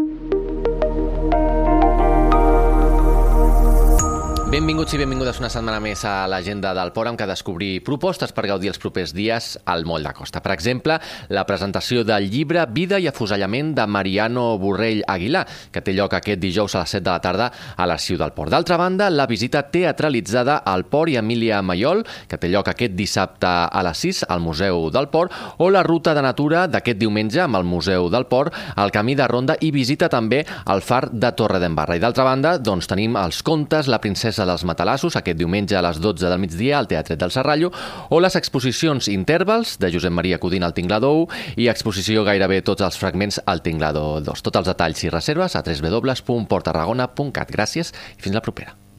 Thank you. Benvinguts i benvingudes una setmana més a l'agenda del Port, amb què descobrir propostes per gaudir els propers dies al Moll de Costa. Per exemple, la presentació del llibre Vida i afusellament de Mariano Borrell Aguilar, que té lloc aquest dijous a les 7 de la tarda a l'Arxiu del Port. D'altra banda, la visita teatralitzada al Port i Emília Maiol, que té lloc aquest dissabte a les 6 al Museu del Port, o la ruta de natura d'aquest diumenge amb el Museu del Port, el Camí de Ronda i visita també al far de Torre d'Embarra. I d'altra banda, doncs tenim els contes La princesa Casa dels Matalassos aquest diumenge a les 12 del migdia al Teatret del Serrallo o les exposicions Intervals de Josep Maria Codina al Tinglado 1 i exposició gairebé tots els fragments al Tinglado 2. Tots els detalls i reserves a www.portarragona.cat. Gràcies i fins la propera.